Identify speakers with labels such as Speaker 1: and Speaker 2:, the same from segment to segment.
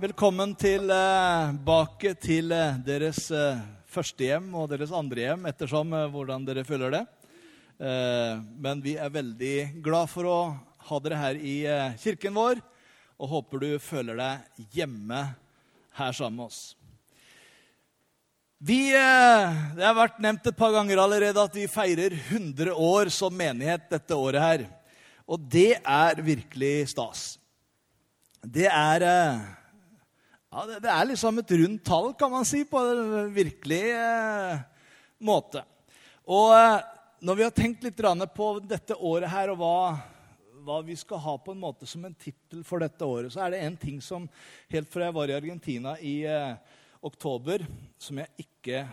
Speaker 1: Velkommen tilbake til eh, deres eh, førstehjem og deres andre hjem, ettersom eh, hvordan dere føler det. Eh, Men vi er veldig glad for å ha dere her i eh, kirken vår, og håper du føler deg hjemme her sammen med oss. Vi, eh, det har vært nevnt et par ganger allerede at vi feirer 100 år som menighet dette året her. Og det er virkelig stas. Det er eh, ja, det, det er liksom et rundt tall, kan man si, på en virkelig eh, måte. Og eh, når vi har tenkt litt på dette året her, og hva, hva vi skal ha på en måte som en tittel for dette året, så er det en ting som helt fra jeg var i Argentina i eh, oktober, som jeg ikke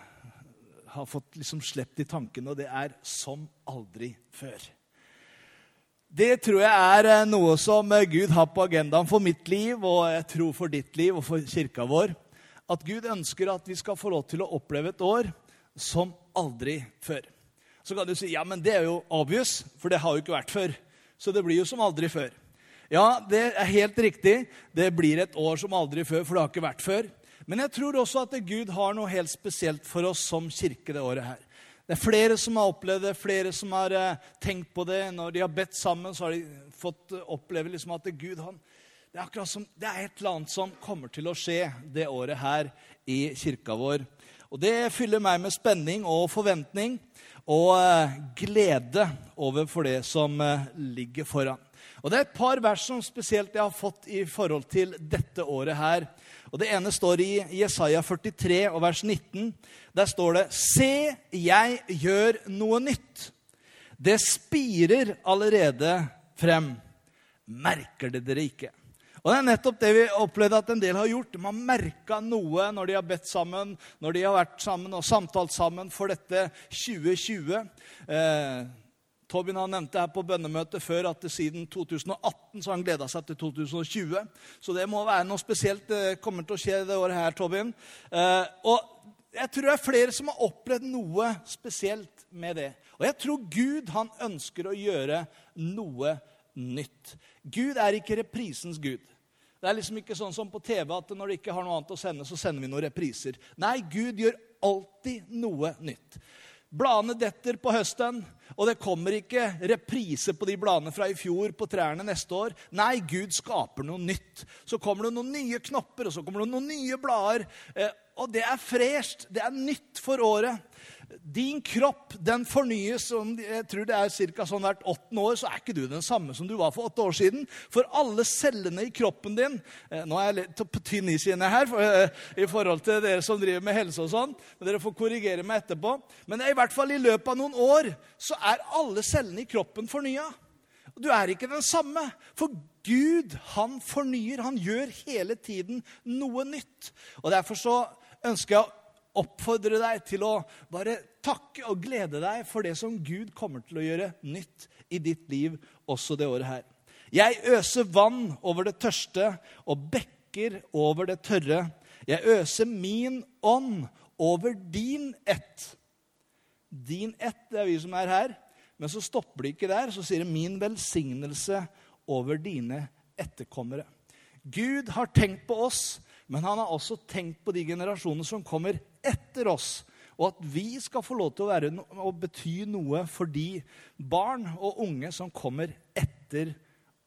Speaker 1: har fått liksom slept i tanken, og det er 'som aldri før'. Det tror jeg er eh, noe som eh, Gud har på agendaen for mitt liv, og jeg tror for ditt liv og for kirka vår. At Gud ønsker at vi skal få lov til å oppleve et år som aldri før. Så kan du si ja, men det er jo obvious, for det har jo ikke vært før. Så det blir jo som aldri før. Ja, det er helt riktig. Det blir et år som aldri før, for det har ikke vært før. Men jeg tror også at Gud har noe helt spesielt for oss som kirke det året her. Det er flere som har opplevd det, flere som har eh, tenkt på det. Når de har bedt sammen, så har de fått eh, oppleve liksom at Gud han, det er som, det er et eller annet som kommer til å skje det året her i kirka vår. Og Det fyller meg med spenning og forventning og eh, glede overfor det som ligger foran. Og Det er et par vers som spesielt jeg har fått i forhold til dette året her. Og Det ene står i Jesaja 43 og vers 19. Der står det Se, jeg gjør noe nytt. Det spirer allerede frem. Merker det dere ikke? Og Det er nettopp det vi opplevde at en del har gjort. De har merka noe når de har bedt sammen, når de har vært sammen og samtalt sammen for dette 2020. Eh, Tobin han nevnte her på bønnemøtet før at siden 2018 så har han gleda seg til 2020. Så det må være noe spesielt det kommer til å skje det året her, Tobin. Eh, og jeg tror det er flere som har opplevd noe spesielt med det. Og jeg tror Gud han ønsker å gjøre noe nytt. Gud er ikke reprisens gud. Det er liksom ikke sånn som på TV at når de ikke har noe annet å sende, så sender vi noen repriser. Nei, Gud gjør alltid noe nytt. Bladene detter på høsten, og det kommer ikke reprise på de bladene fra i fjor på trærne neste år. Nei, Gud skaper noe nytt. Så kommer det noen nye knopper, og så kommer det noen nye blader. Eh, og det er fresht. Det er nytt for året. Din kropp den fornyes om jeg tror det er ca. sånn hvert åttende år. Så er ikke du den samme som du var for åtte år siden. For alle cellene i kroppen din eh, Nå er jeg litt på tynn is igjen her eh, i forhold til dere som driver med helse og sånn. men Dere får korrigere meg etterpå. Men i hvert fall i løpet av noen år så er alle cellene i kroppen fornya. Du er ikke den samme. For Gud, han fornyer. Han gjør hele tiden noe nytt. Og Derfor så ønsker jeg å oppfordre deg til å bare takke og glede deg for det som Gud kommer til å gjøre nytt i ditt liv også det året her. Jeg øser vann over det tørste og bekker over det tørre. Jeg øser min ånd over din ett. Din ett, det er vi som er her. Men så stopper det ikke der. Så sier det 'min velsignelse over dine etterkommere'. Gud har tenkt på oss, men han har også tenkt på de generasjonene som kommer etter oss. Og at vi skal få lov til å være å bety noe for de barn og unge som kommer etter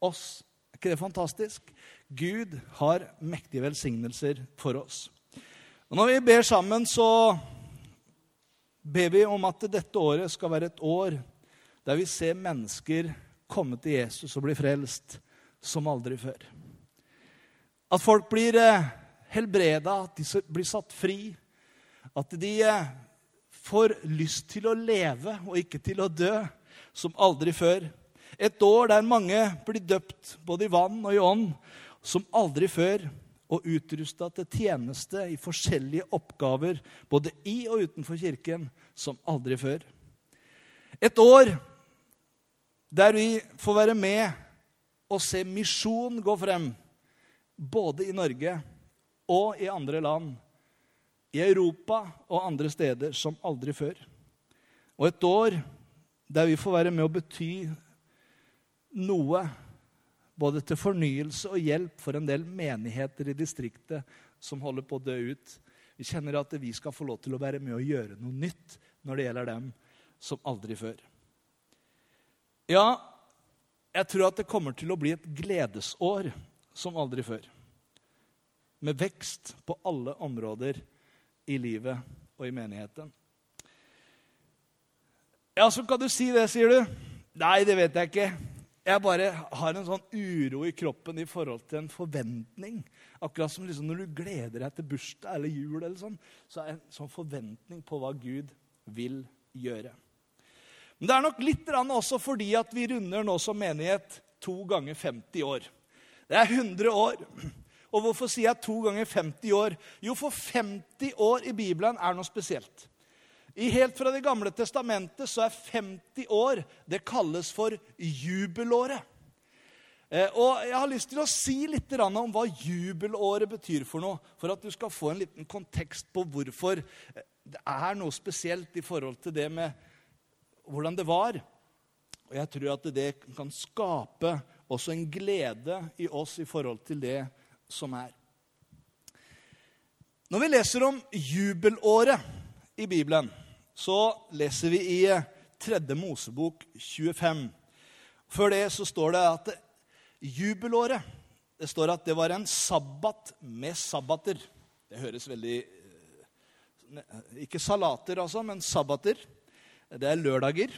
Speaker 1: oss. Er ikke det fantastisk? Gud har mektige velsignelser for oss. Og Når vi ber sammen, så ber vi om at dette året skal være et år der vi ser mennesker komme til Jesus og bli frelst som aldri før. At folk blir helbreda, at de blir satt fri. At de får lyst til å leve og ikke til å dø som aldri før. Et år der mange blir døpt både i vann og i ånd som aldri før. og utrusta til tjeneste i forskjellige oppgaver både i og utenfor kirken som aldri før. Et år der vi får være med og se misjon gå frem, både i Norge og i andre land, i Europa og andre steder som aldri før. Og et år der vi får være med å bety noe både til fornyelse og hjelp for en del menigheter i distriktet som holder på å dø ut. Vi kjenner at vi skal få lov til å være med og gjøre noe nytt når det gjelder dem som aldri før. Ja, jeg tror at det kommer til å bli et gledesår som aldri før. Med vekst på alle områder i livet og i menigheten. Ja, så kan du si det, sier du. Nei, det vet jeg ikke. Jeg bare har en sånn uro i kroppen i forhold til en forventning. Akkurat som liksom når du gleder deg til bursdag eller jul, eller sånn, så er det en sånn forventning på hva Gud vil gjøre. Men det er nok litt også fordi at vi runder nå som menighet to ganger 50 år. Det er 100 år. Og hvorfor sier jeg to ganger 50 år? Jo, for 50 år i Bibelen er noe spesielt. I Helt fra Det gamle testamentet så er 50 år det kalles for jubelåret. Eh, og Jeg har lyst til å si litt om hva jubelåret betyr for noe. For at du skal få en liten kontekst på hvorfor det er noe spesielt i forhold til det med hvordan det var. Og jeg tror at det kan skape også en glede i oss i forhold til det som er. Når vi leser om jubelåret i Bibelen, så leser vi i 3. Mosebok 25. Før det så står det at jubelåret Det står at det var en sabbat med sabbater. Det høres veldig eh, Ikke salater, altså, men sabbater. Det er lørdager.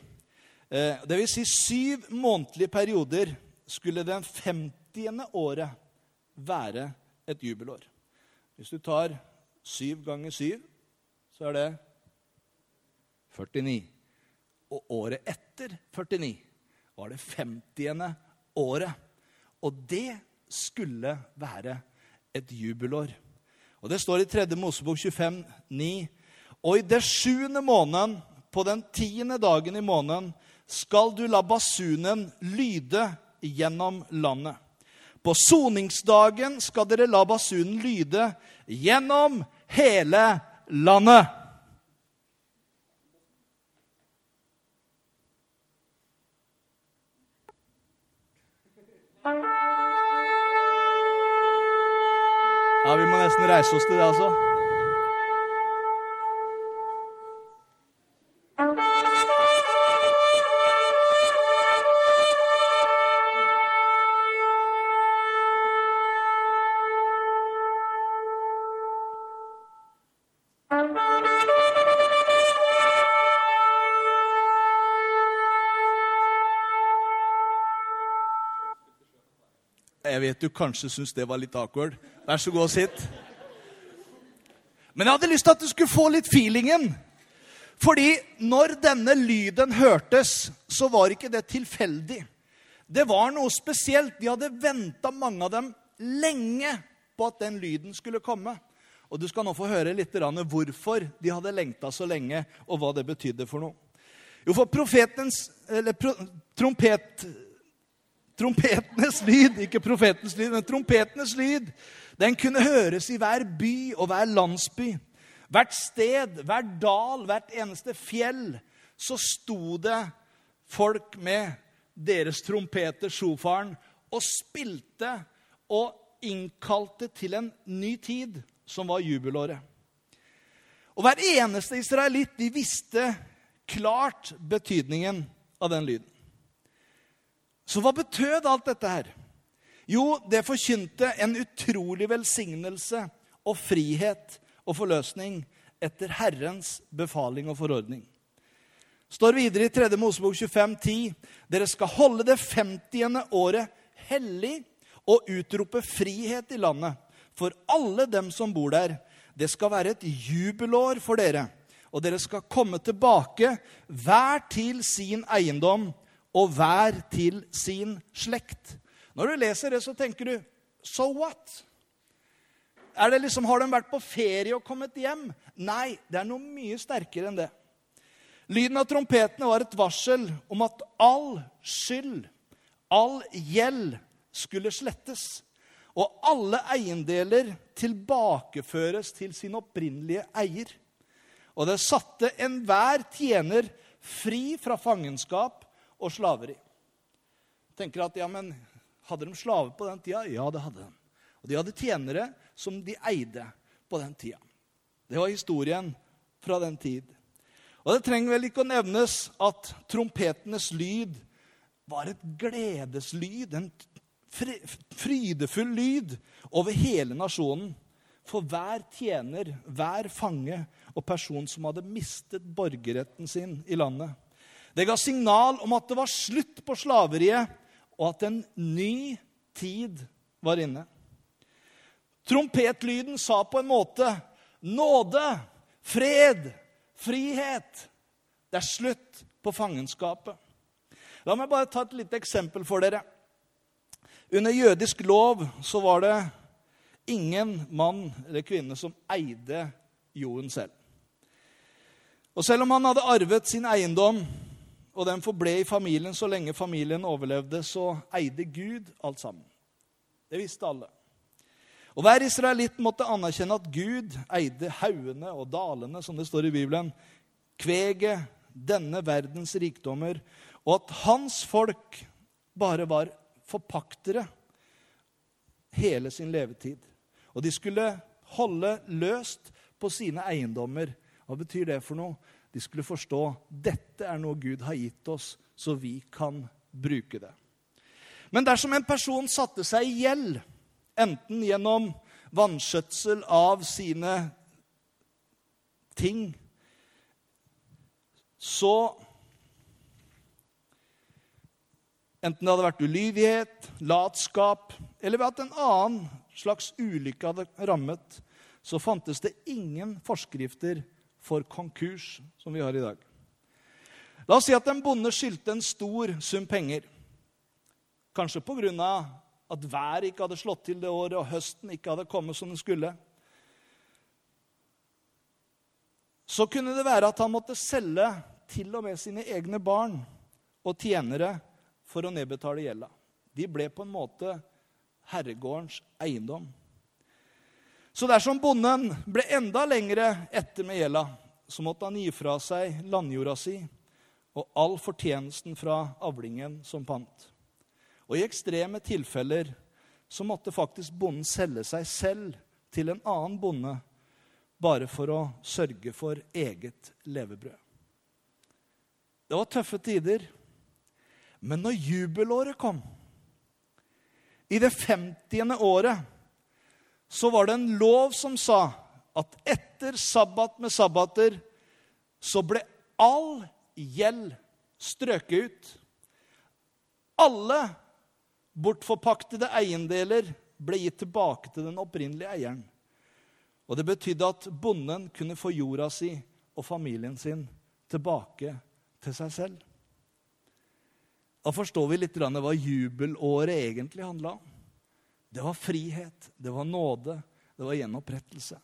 Speaker 1: Eh, det vil si syv månedlige perioder skulle den 50. året være et jubelår. Hvis du tar syv ganger syv, så er det 49. Og året etter 49 var det 50. året. Og det skulle være et jubelår. Og Det står i 3. Mosebok 25, 9. Og i det sjuende måneden, på den tiende dagen i måneden, skal du la basunen lyde gjennom landet. På soningsdagen skal dere la basunen lyde gjennom hele landet. Ja, Vi må nesten reise oss til det, altså. Vet du kanskje syns det var litt awkward. Vær så god og sitt. Men jeg hadde lyst til at du skulle få litt feelingen. Fordi når denne lyden hørtes, så var ikke det tilfeldig. Det var noe spesielt. De hadde venta, mange av dem, lenge på at den lyden skulle komme. Og Du skal nå få høre litt hvorfor de hadde lengta så lenge, og hva det betydde for noe. Jo, for profetens, eller trompet, Trompetenes lyd, ikke profetens lyd, men trompetenes lyd, den kunne høres i hver by og hver landsby. Hvert sted, hver dal, hvert eneste fjell, så sto det folk med deres trompeter, sjofaren, og spilte og innkalte til en ny tid, som var jubelåret. Og hver eneste israelitt de visste klart betydningen av den lyden. Så hva betød alt dette her? Jo, det forkynte en utrolig velsignelse og frihet og forløsning etter Herrens befaling og forordning. står videre i 3. Mosebok 25, 10, Dere skal holde det 50. året hellig og utrope frihet i landet for alle dem som bor der. Det skal være et jubelår for dere, og dere skal komme tilbake hver til sin eiendom og hver til sin slekt. Når du leser det, så tenker du So what? liksom, Har de vært på ferie og kommet hjem? Nei, det er noe mye sterkere enn det. Lyden av trompetene var et varsel om at all skyld, all gjeld, skulle slettes. Og alle eiendeler tilbakeføres til sin opprinnelige eier. Og det satte enhver tjener fri fra fangenskap og slaveri. Tenker at, ja, men Hadde de slaver på den tida? Ja, det hadde de. Og de hadde tjenere som de eide på den tida. Det var historien fra den tid. Og det trenger vel ikke å nevnes at trompetenes lyd var et gledeslyd, en frydefull lyd over hele nasjonen. For hver tjener, hver fange og person som hadde mistet borgerretten sin i landet. Det ga signal om at det var slutt på slaveriet, og at en ny tid var inne. Trompetlyden sa på en måte nåde, fred, frihet. Det er slutt på fangenskapet. La meg bare ta et lite eksempel for dere. Under jødisk lov så var det ingen mann eller kvinne som eide jorden selv. Og selv om han hadde arvet sin eiendom, og den forble i familien så lenge familien overlevde, så eide Gud alt sammen. Det visste alle. Og Hver israelitt måtte anerkjenne at Gud eide haugene og dalene, som det står i Bibelen, kveget, denne verdens rikdommer, og at hans folk bare var forpaktere hele sin levetid. Og de skulle holde løst på sine eiendommer. Hva betyr det for noe? De skulle forstå dette er noe Gud har gitt oss, så vi kan bruke det. Men dersom en person satte seg i gjeld, enten gjennom vanskjøtsel av sine ting, så Enten det hadde vært ulydighet, latskap eller ved at en annen slags ulykke hadde rammet, så fantes det ingen forskrifter for konkurs som vi har i dag. La oss si at en bonde skyldte en stor sum penger. Kanskje pga. at været ikke hadde slått til det året, og høsten ikke hadde kommet som den skulle. Så kunne det være at han måtte selge til og med sine egne barn og tjenere for å nedbetale gjelda. De ble på en måte herregårdens eiendom. Så dersom bonden ble enda lengre etter med gjelda, så måtte han gi fra seg landjorda si og all fortjenesten fra avlingen som pant. Og i ekstreme tilfeller så måtte faktisk bonden selge seg selv til en annen bonde bare for å sørge for eget levebrød. Det var tøffe tider. Men når jubelåret kom, i det 50. året så var det en lov som sa at etter sabbat med sabbater så ble all gjeld strøket ut. Alle bortforpaktede eiendeler ble gitt tilbake til den opprinnelige eieren. Og det betydde at bonden kunne få jorda si og familien sin tilbake til seg selv. Da forstår vi litt hva jubelåret egentlig handla om. Det var frihet, det var nåde, det var gjenopprettelse.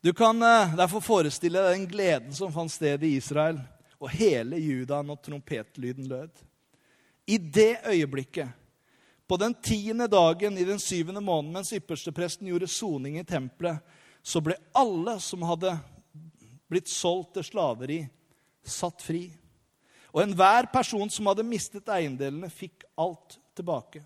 Speaker 1: Du kan eh, derfor forestille deg den gleden som fant sted i Israel og hele Juda når trompetlyden lød. I det øyeblikket, på den tiende dagen i den syvende måneden, mens ypperstepresten gjorde soning i tempelet, så ble alle som hadde blitt solgt til slaveri, satt fri. Og enhver person som hadde mistet eiendelene, fikk alt tilbake.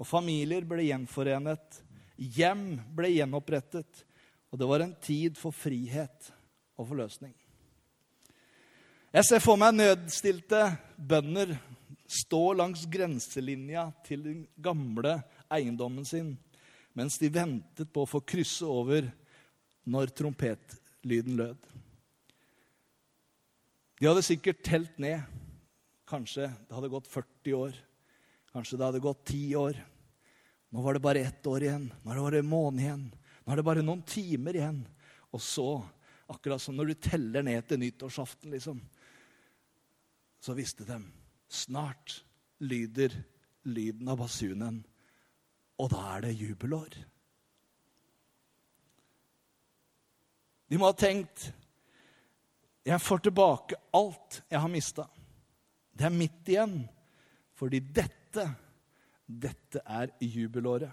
Speaker 1: Og familier ble gjenforenet. Hjem ble gjenopprettet. Og det var en tid for frihet og forløsning. Jeg ser for meg nødstilte bønder stå langs grenselinja til den gamle eiendommen sin mens de ventet på å få krysse over når trompetlyden lød. De hadde sikkert telt ned. Kanskje det hadde gått 40 år. Kanskje det hadde gått ti år. Nå var det bare ett år igjen. Nå er det en måned igjen. Nå er det bare noen timer igjen. Og så, akkurat som når du teller ned til nyttårsaften, liksom, så visste de snart lyder lyden av basunen. Og da er det jubelår. De må ha tenkt jeg får tilbake alt jeg har mista. Det er mitt igjen. Fordi dette, dette er jubelåret.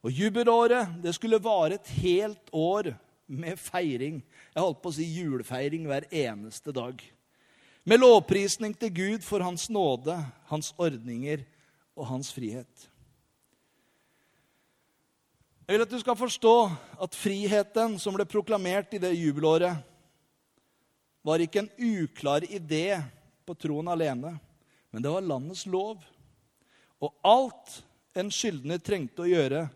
Speaker 1: Og jubelåret det skulle vare et helt år med feiring. Jeg holdt på å si julefeiring hver eneste dag. Med lovprisning til Gud for Hans nåde, Hans ordninger og Hans frihet. Jeg vil at du skal forstå at friheten som ble proklamert i det jubelåret, var ikke en uklar idé på troen alene, men det var landets lov. Og alt en skyldner trengte å gjøre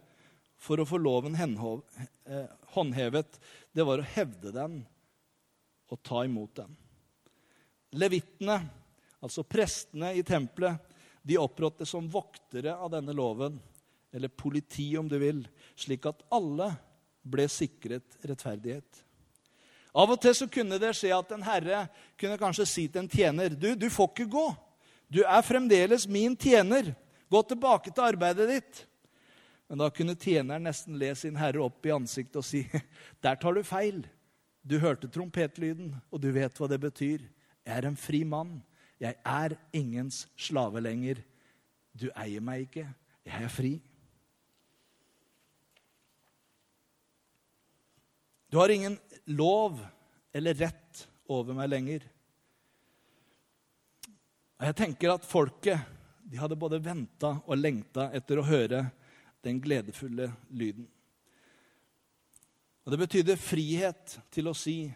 Speaker 1: for å få loven eh, håndhevet, det var å hevde den og ta imot den. Levittene, altså prestene i tempelet, de opprådte som voktere av denne loven eller politi om du vil, slik at alle ble sikret rettferdighet. Av og til så kunne det skje at en herre kunne kanskje si til en tjener du, du får ikke gå. Du er fremdeles min tjener. Gå tilbake til arbeidet ditt. Men da kunne tjeneren nesten le sin herre opp i ansiktet og si der tar du feil. Du hørte trompetlyden, og du vet hva det betyr. Jeg er en fri mann. Jeg er ingens slave lenger. Du eier meg ikke. Jeg er fri. Du har ingen lov eller rett over meg lenger. Og jeg tenker at folket de hadde både venta og lengta etter å høre den gledefulle lyden. Og Det betydde frihet til å si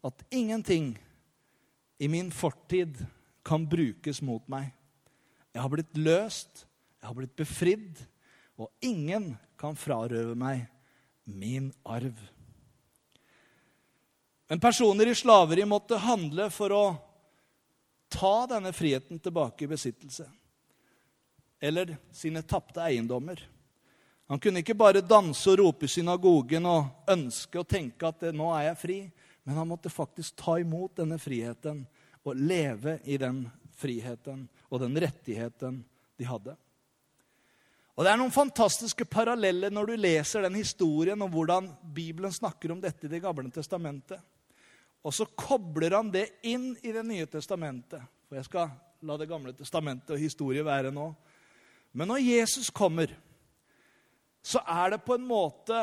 Speaker 1: at ingenting i min fortid kan brukes mot meg. Jeg har blitt løst, jeg har blitt befridd, og ingen kan frarøve meg min arv. Men personer i slaveri måtte handle for å ta denne friheten tilbake i besittelse. Eller sine tapte eiendommer. Han kunne ikke bare danse og rope i synagogen og ønske og tenke at 'nå er jeg fri', men han måtte faktisk ta imot denne friheten og leve i den friheten og den rettigheten de hadde. Og Det er noen fantastiske paralleller når du leser den historien om hvordan Bibelen snakker om dette i Det gamle testamentet. Og så kobler han det inn i Det nye testamentet. For jeg skal la Det gamle testamentet og historie være nå. Men når Jesus kommer, så er det på en måte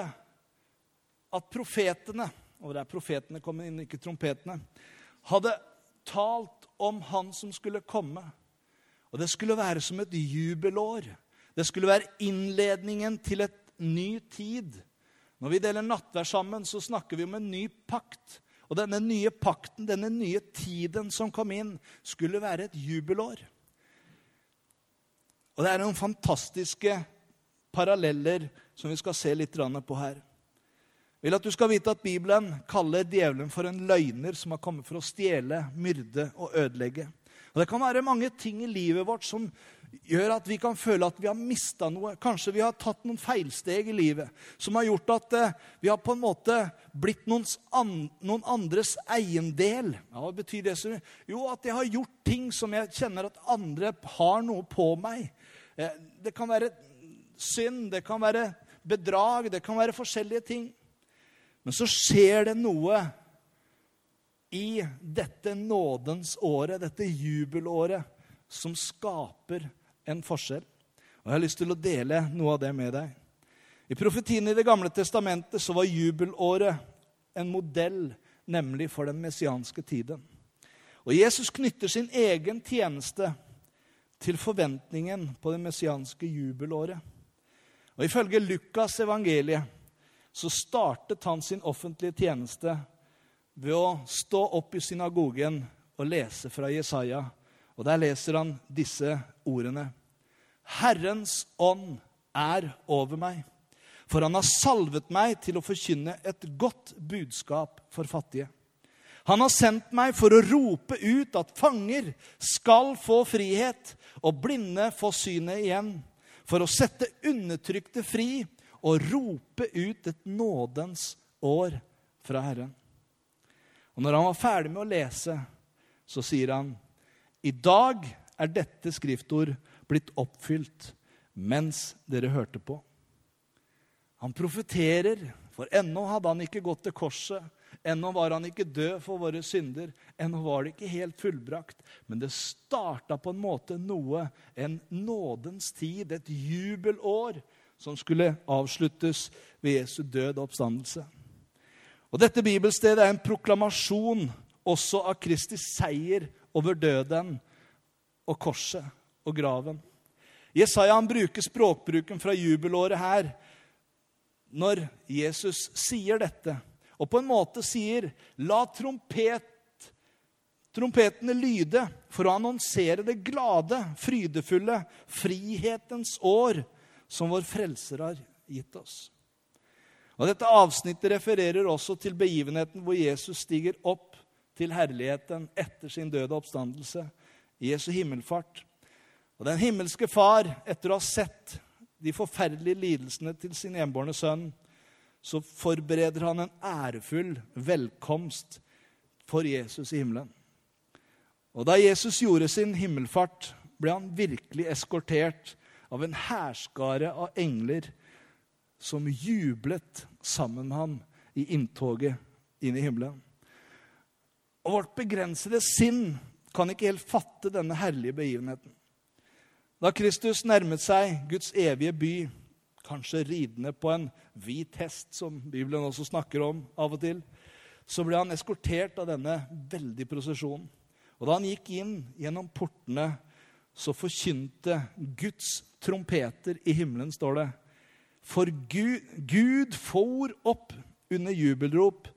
Speaker 1: at profetene Og det er profetene kommer inn, ikke trompetene. Hadde talt om han som skulle komme. Og det skulle være som et jubelår. Det skulle være innledningen til et ny tid. Når vi deler nattvær sammen, så snakker vi om en ny pakt. Og denne nye pakten, denne nye tiden som kom inn, skulle være et jubelår. Og det er noen fantastiske paralleller som vi skal se litt på her. Jeg vil at du skal vite at Bibelen kaller djevelen for en løgner som har kommet for å stjele, myrde og ødelegge. Og Det kan være mange ting i livet vårt som gjør at vi kan føle at vi har mista noe. Kanskje vi har tatt noen feilsteg i livet som har gjort at eh, vi har på en måte blitt noen andres eiendel. Ja, hva betyr det? Jo, at jeg har gjort ting som jeg kjenner at andre har noe på meg. Eh, det kan være synd, det kan være bedrag, det kan være forskjellige ting. Men så skjer det noe i dette nådens året, dette jubelåret, som skaper en forskjell. Og Jeg har lyst til å dele noe av det med deg. I profetien i Det gamle testamentet så var jubelåret en modell nemlig for den messianske tiden. Og Jesus knytter sin egen tjeneste til forventningen på det messianske jubelåret. Og Ifølge Lukas' evangeliet så startet han sin offentlige tjeneste ved å stå opp i synagogen og lese fra Jesaja og Der leser han disse ordene. Herrens ånd er over meg, for han har salvet meg til å forkynne et godt budskap for fattige. Han har sendt meg for å rope ut at fanger skal få frihet, og blinde få synet igjen, for å sette undertrykte fri og rope ut et nådens år fra Herren. Og når han var ferdig med å lese, så sier han i dag er dette skriftord blitt oppfylt mens dere hørte på. Han profeterer, for ennå hadde han ikke gått til korset. Ennå var han ikke død for våre synder. Ennå var det ikke helt fullbrakt. Men det starta på en måte noe, en nådens tid, et jubelår, som skulle avsluttes ved Jesu død og oppstandelse. Og Dette bibelstedet er en proklamasjon også av Kristi seier over døden og korset og graven. Jesaja han bruker språkbruken fra jubelåret her når Jesus sier dette, og på en måte sier 'la trompet, trompetene lyde' for å annonsere det glade, frydefulle, frihetens år som vår frelser har gitt oss. Og Dette avsnittet refererer også til begivenheten hvor Jesus stiger opp til herligheten etter sin døde oppstandelse, Jesu himmelfart. Og Den himmelske Far, etter å ha sett de forferdelige lidelsene til sin enbårne sønn, så forbereder han en ærefull velkomst for Jesus i himmelen. Og da Jesus gjorde sin himmelfart, ble han virkelig eskortert av en hærskare av engler som jublet sammen med ham i inntoget inn i himmelen. Og vårt begrensede sinn kan ikke helt fatte denne herlige begivenheten. Da Kristus nærmet seg Guds evige by, kanskje ridende på en hvit hest, som Bibelen også snakker om av og til, så ble han eskortert av denne veldige prosesjonen. Og da han gikk inn gjennom portene, så forkynte Guds trompeter i himmelen, står det. For Gud, Gud for opp under jubelrop,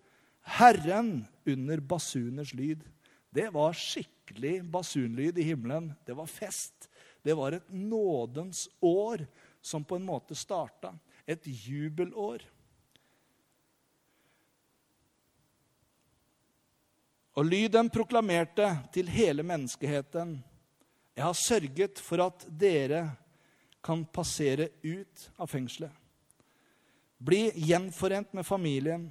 Speaker 1: Herren under basuners lyd. Det var skikkelig basunlyd i himmelen. Det var fest. Det var et nådens år som på en måte starta. Et jubelår. Og lyden proklamerte til hele menneskeheten Jeg har sørget for at dere kan passere ut av fengselet. Bli gjenforent med familien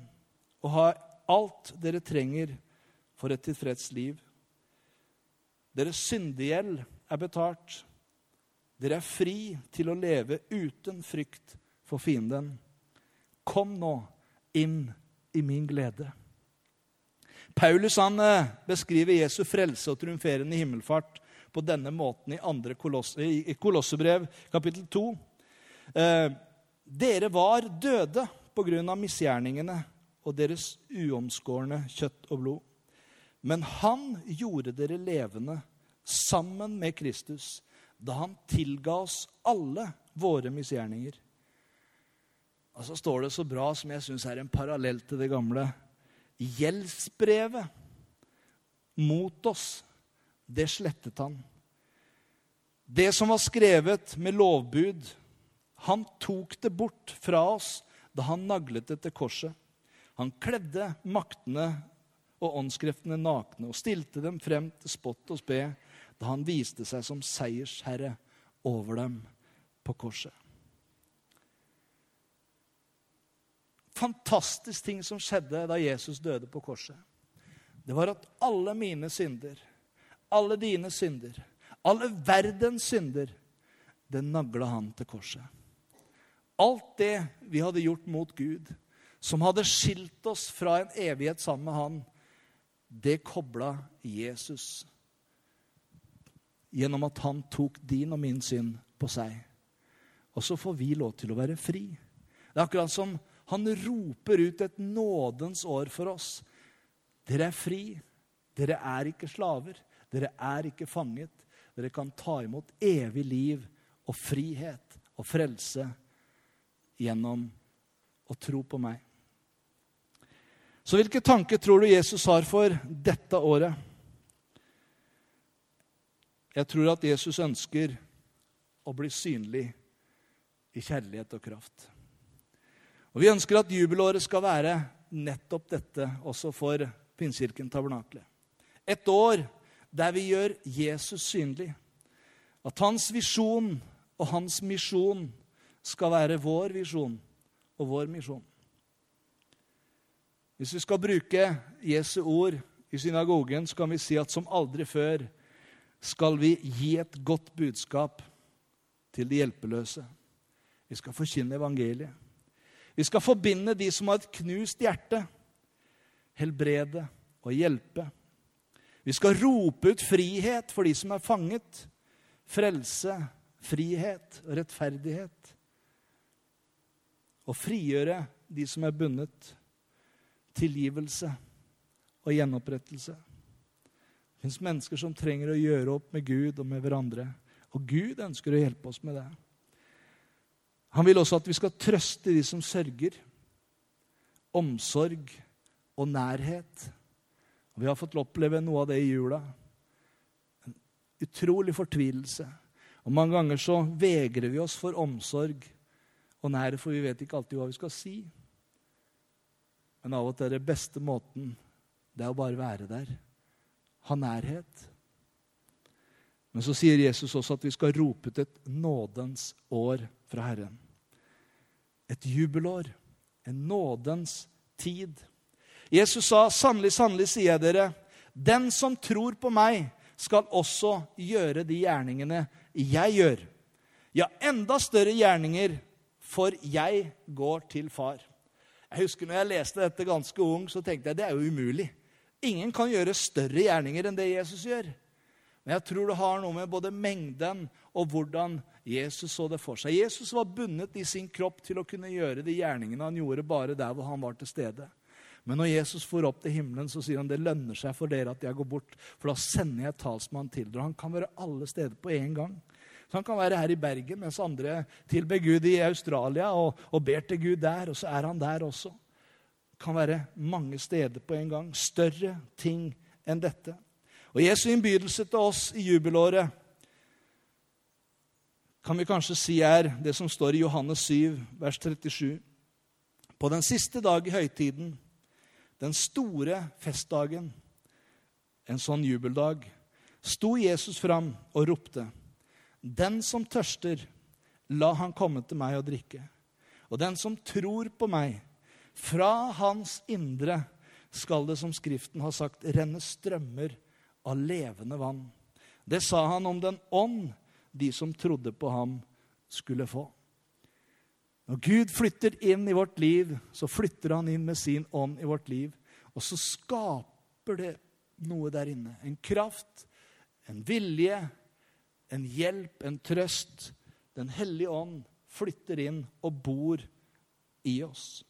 Speaker 1: og ha alt dere trenger for et tilfreds liv. Deres syndegjeld er betalt. Dere er fri til å leve uten frykt for fienden. Kom nå inn i min glede. Paulus han eh, beskriver Jesu frelse og triumferende himmelfart på denne måten i, andre kolosse, i Kolossebrev kapittel 2. Eh, dere var døde på grunn av misgjerningene og deres uomskårne kjøtt og blod. Men han gjorde dere levende sammen med Kristus da han tilga oss alle våre misgjerninger. Og så står det så bra, som jeg syns er en parallell til det gamle. Gjeldsbrevet mot oss, det slettet han. Det som var skrevet med lovbud, han tok det bort fra oss da han naglet det til korset. Han kledde maktene og åndskreftene nakne og stilte dem frem til spott og spe da han viste seg som seiersherre over dem på korset. Fantastisk ting som skjedde da Jesus døde på korset. Det var at alle mine synder, alle dine synder, alle verdens synder, det nagla han til korset. Alt det vi hadde gjort mot Gud, som hadde skilt oss fra en evighet sammen med han, det kobla Jesus gjennom at han tok din og min synd på seg. Og så får vi lov til å være fri. Det er akkurat som han roper ut et nådens år for oss. Dere er fri. Dere er ikke slaver. Dere er ikke fanget. Dere kan ta imot evig liv og frihet og frelse gjennom å tro på meg. Så hvilke tanker tror du Jesus har for dette året? Jeg tror at Jesus ønsker å bli synlig i kjærlighet og kraft. Og Vi ønsker at jubelåret skal være nettopp dette også for Pinsekirken Tabernakle. Et år der vi gjør Jesus synlig. At hans visjon og hans misjon skal være vår visjon og vår misjon. Hvis vi skal bruke Jesu ord i synagogen, så kan vi si at som aldri før skal vi gi et godt budskap til de hjelpeløse. Vi skal forkynne evangeliet. Vi skal forbinde de som har et knust hjerte, helbrede og hjelpe. Vi skal rope ut frihet for de som er fanget, frelse, frihet og rettferdighet. Og frigjøre de som er bundet, tilgivelse og gjenopprettelse. Det fins mennesker som trenger å gjøre opp med Gud og med hverandre. Og Gud ønsker å hjelpe oss med det. Han vil også at vi skal trøste de som sørger. Omsorg og nærhet. Og vi har fått oppleve noe av det i jula. En utrolig fortvilelse. Og mange ganger så vegrer vi oss for omsorg og nærhet, for vi vet ikke alltid hva vi skal si. Men av og til er det beste måten det er å bare være der ha nærhet. Men så sier Jesus også at vi skal rope ut et nådens år fra Herren. Et jubelår. En nådens tid. Jesus sa, 'Sannelig, sannelig, sier jeg dere, den som tror på meg, skal også gjøre de gjerningene jeg gjør.' Ja, enda større gjerninger, for jeg går til far. Jeg husker når jeg leste dette ganske ung, så tenkte jeg det er jo umulig. Ingen kan gjøre større gjerninger enn det Jesus gjør. Men jeg tror det har noe med både mengden og hvordan Jesus så det for seg. Jesus var bundet i sin kropp til å kunne gjøre de gjerningene han gjorde, bare der hvor han var til stede. Men når Jesus får opp til himmelen, så sier han det lønner seg for dere at jeg går bort, for da sender jeg talsmann til dere. Han kan være alle steder på én gang. Så Han kan være her i Bergen, mens andre tilber Gud i Australia og, og ber til Gud der, og så er han der også kan være mange steder på en gang. Større ting enn dette. Og Jesu innbydelse til oss i jubelåret kan vi kanskje si er det som står i Johannes 7, vers 37. På den siste dag i høytiden, den store festdagen, en sånn jubeldag, sto Jesus fram og ropte:" Den som tørster, la han komme til meg og drikke. Og den som tror på meg, fra hans indre skal det, som Skriften har sagt, renne strømmer av levende vann. Det sa han om den ånd de som trodde på ham, skulle få. Når Gud flytter inn i vårt liv, så flytter han inn med sin ånd i vårt liv. Og så skaper det noe der inne. En kraft, en vilje, en hjelp, en trøst. Den hellige ånd flytter inn og bor i oss.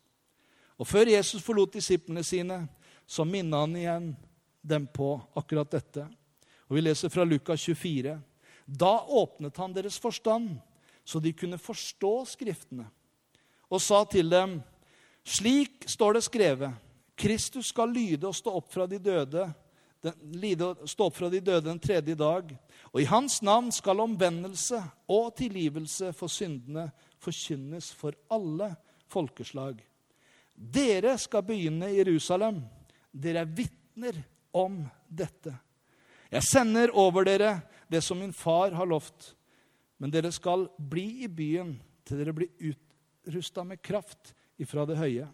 Speaker 1: Og før Jesus forlot disiplene sine, så minnet han igjen dem på akkurat dette. Og Vi leser fra Lukas 24. Da åpnet han deres forstand, så de kunne forstå Skriftene, og sa til dem, slik står det skrevet, Kristus skal lyde og stå opp fra de døde, lide stå opp fra de døde den tredje dag, og i hans navn skal omvendelse og tilgivelse for syndene forkynnes for alle folkeslag. Dere skal begynne i Jerusalem. Dere er vitner om dette. Jeg sender over dere det som min far har lovt, men dere skal bli i byen til dere blir utrusta med kraft ifra det høye.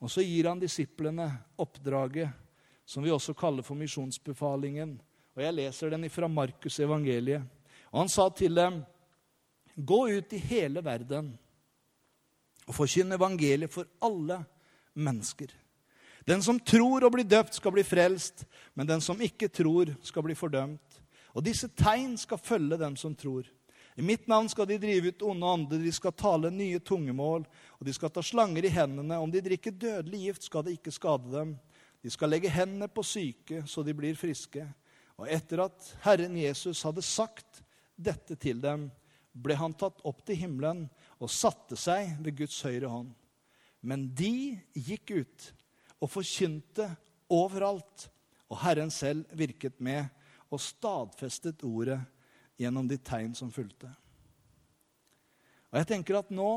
Speaker 1: Og så gir han disiplene oppdraget som vi også kaller for misjonsbefalingen. Og Jeg leser den ifra Markus evangeliet. Og Han sa til dem, gå ut i hele verden og forkynne evangeliet for alle mennesker. Den som tror og blir døpt, skal bli frelst, men den som ikke tror, skal bli fordømt. Og disse tegn skal følge dem som tror. I mitt navn skal de drive ut onde ånder, de skal tale nye tungemål, og de skal ta slanger i hendene. Om de drikker dødelig gift, skal det ikke skade dem. De skal legge hendene på syke, så de blir friske. Og etter at Herren Jesus hadde sagt dette til dem, ble han tatt opp til himmelen og satte seg ved Guds høyre hånd. Men de gikk ut og forkynte overalt, og Herren selv virket med og stadfestet ordet gjennom de tegn som fulgte. Og jeg tenker at nå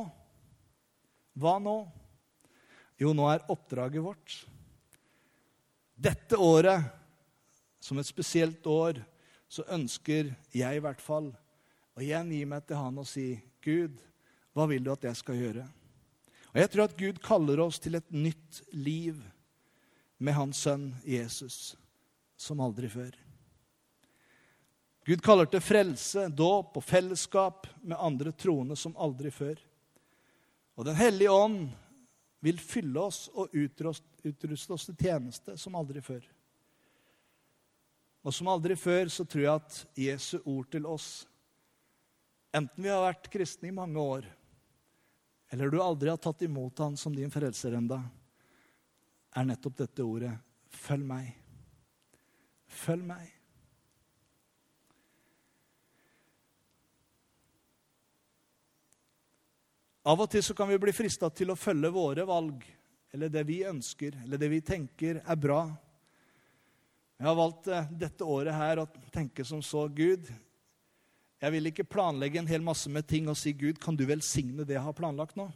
Speaker 1: Hva nå? Jo, nå er oppdraget vårt. Dette året, som et spesielt år, så ønsker jeg i hvert fall å igjen meg til Han og si, Gud, hva vil du at jeg skal gjøre? Og Jeg tror at Gud kaller oss til et nytt liv med hans sønn Jesus som aldri før. Gud kaller til frelse, dåp og fellesskap med andre troende som aldri før. Og Den hellige ånd vil fylle oss og utruste oss til tjeneste som aldri før. Og som aldri før så tror jeg at Jesu ord til oss, enten vi har vært kristne i mange år, eller du aldri har tatt imot han som din frelser enda, er nettopp dette ordet følg meg. Følg meg. Av og til så kan vi bli frista til å følge våre valg, eller det vi ønsker, eller det vi tenker er bra. Jeg har valgt eh, dette året her å tenke som så Gud, jeg vil ikke planlegge en hel masse med ting og si Gud, kan du velsigne det jeg har planlagt nå?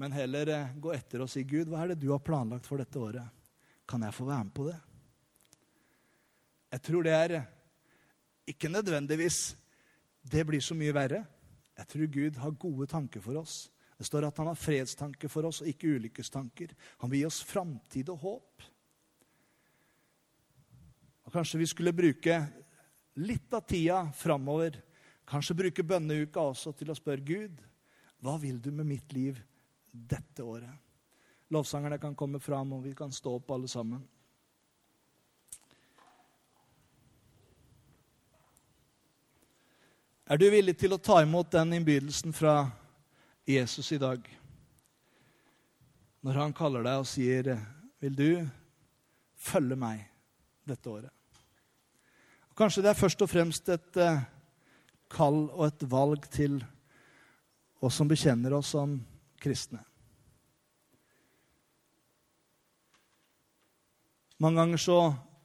Speaker 1: Men heller eh, gå etter og si Gud, hva er det du har planlagt for dette året? Kan jeg få være med på det? Jeg tror det er eh, ikke nødvendigvis det blir så mye verre. Jeg tror Gud har gode tanker for oss. Det står at han har fredstanker for oss og ikke ulykkestanker. Han vil gi oss framtid og håp. Og Kanskje vi skulle bruke litt av tida framover, kanskje bruke bønneuka også, til å spørre Gud hva vil du med mitt liv dette året? Lovsangerne kan komme fram, og vi kan stå opp alle sammen. Er du villig til å ta imot den innbydelsen fra Jesus i dag? Når han kaller deg og sier, 'Vil du følge meg dette året?' Kanskje det er først og fremst et eh, kall og et valg til oss som bekjenner oss som kristne. Mange ganger så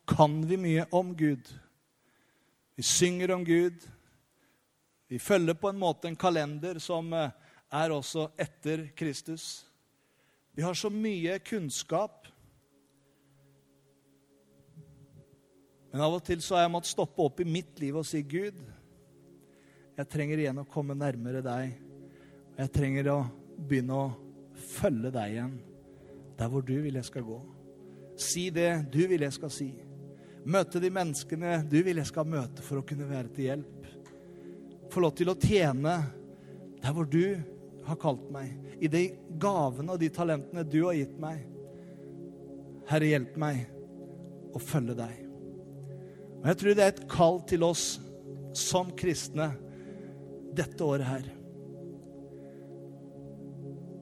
Speaker 1: kan vi mye om Gud. Vi synger om Gud. Vi følger på en måte en kalender som eh, er også etter Kristus. Vi har så mye kunnskap Men av og til så har jeg måttet stoppe opp i mitt liv og si, Gud, jeg trenger igjen å komme nærmere deg. Jeg trenger å begynne å følge deg igjen der hvor du vil jeg skal gå. Si det du vil jeg skal si. Møte de menneskene du vil jeg skal møte for å kunne være til hjelp. Få lov til å tjene der hvor du har kalt meg. I de gavene og de talentene du har gitt meg. Herre, hjelp meg å følge deg. Og Jeg tror det er et kall til oss som kristne dette året her.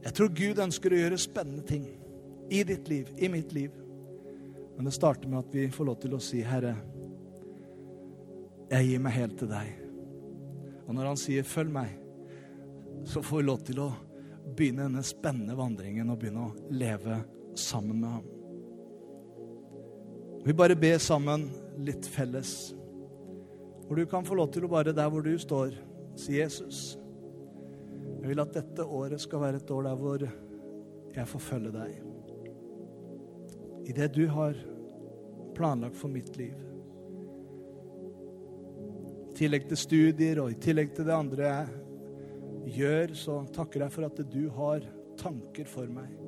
Speaker 1: Jeg tror Gud ønsker å gjøre spennende ting i ditt liv, i mitt liv. Men det starter med at vi får lov til å si, 'Herre, jeg gir meg helt til deg'. Og når han sier 'følg meg', så får vi lov til å begynne denne spennende vandringen og begynne å leve sammen med ham. Vi bare ber sammen litt felles. Hvor du kan få lov til å bare der hvor du står, si Jesus. Jeg vil at dette året skal være et år der hvor jeg får følge deg. I det du har planlagt for mitt liv. I tillegg til studier og i tillegg til det andre jeg gjør, så takker jeg for at du har tanker for meg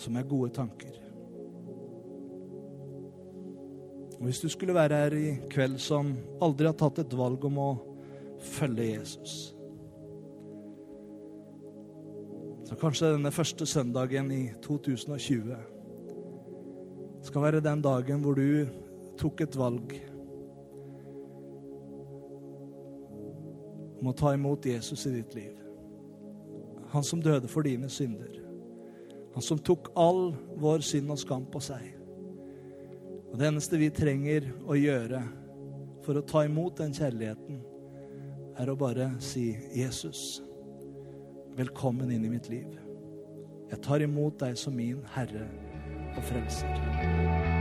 Speaker 1: som er gode tanker. Og Hvis du skulle være her i kveld som aldri har tatt et valg om å følge Jesus Så kanskje denne første søndagen i 2020 skal være den dagen hvor du tok et valg om å ta imot Jesus i ditt liv. Han som døde for dine synder. Han som tok all vår synd og skam på seg. Og det eneste vi trenger å gjøre for å ta imot den kjærligheten, er å bare si, 'Jesus, velkommen inn i mitt liv. Jeg tar imot deg som min Herre og Frelser.'